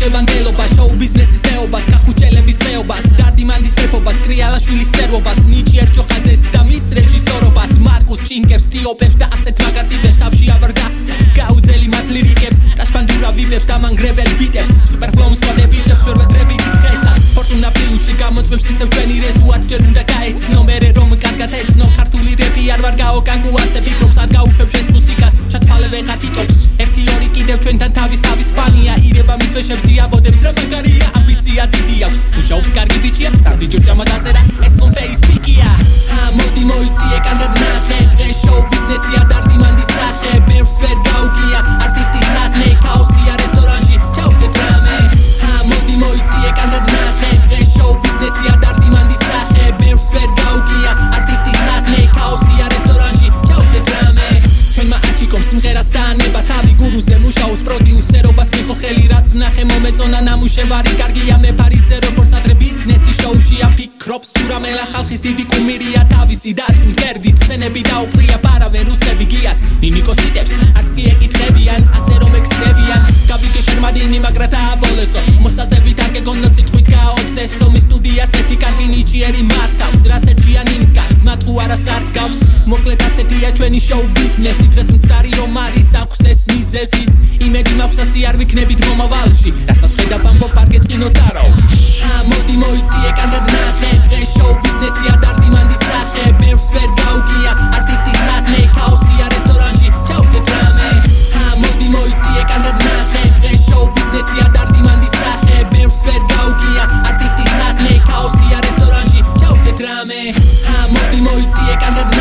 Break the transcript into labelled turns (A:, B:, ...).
A: ჭევანდელობა შოუ ბიზნესის მეობას კახუჩელების მეობას დარდიმანდის მეფობას კრიალაშვილის სერვობას ნიჭიერ ჯოხაძეს და მის რეჟისორობას. მარკუს ჩინკებს ტიოპებს და ასეთ მაგარტიბებს თავში აბარგა გაუძელი მათ ლირიკებს. ტაშპანდურა ვიპებს და მანგრეველ ბიტებს. სუპერფლოუს კოდებიჩებს ვერ ვედრებით დღესა ფორტუნა პლუსში გამოწმებს ისევ ჩვენი რეზუათ ჯერ უნდა გაეცნო მე რომ კარგად ეცნო. ქართული რეპი არ ვარ გაო კაკუ ასე ფიქრობს არ გაუშვებ შენს მუსიკას. ჩათვალე ვეღარ თიტობს ერთი ორი კიდევ ჩვენთან თავის თავის ფანია ირება მის ვეშებს იაბოდებს რა მაგარია ამბიცია დიდი აქვს. მუშაობს კარგი ბიჭია დარდი ჯორჯამა დაწერა სიმღერას დაანება თავი გურუზე მუშაობს პროდიუსერობას. მიხო ხელი რაც ნახე მომეწონა ნამუშევარი. კარგია მე ფარიძე როგორც ადრე ბიზნესი შოუში აფიქრობს. სურამელა ხალხის დიდი კუმირია. თავისი დაც მკერდით სცენები დაუპრია პარავენ რუსები გიას ნინიკოსიტებს არც კი ეკითხებიან ასე რომ ექცევიან გავიგე შერმადინი მაგრა დააბოლესო. მოსაწევით არ გეგონო ციტყვით გაოცესო მოკლედ ასეთია ჩვენი შოუ ბიზნესი დღეს მკვდარი რომ არის აქვს ეს მიზეზიც. იმედი მაქვს ასე არ ვიქნებით მომავალში. რასაც ხედავ ამბობ არ გეწინო დარავ ა მოდი მოიწიე კარგად ნახე. დღეს შოუ ბიზნესია დარდიმანდის სახე. ბევრს ვერ გაუგია არტისტის საქმე. ქაოსია რესტორანში ჩავთეთ რამე. ა მოდი მოიწიე კარგად ნახე. დღეს შოუ ბიზნესია დარდიმანდის სახე. ბევრს ვერ გაუგია არტისტის საქმე. ქაოსია რესტორანში ჩავთეთ რამე. ა მოდი მოიწიე კარგად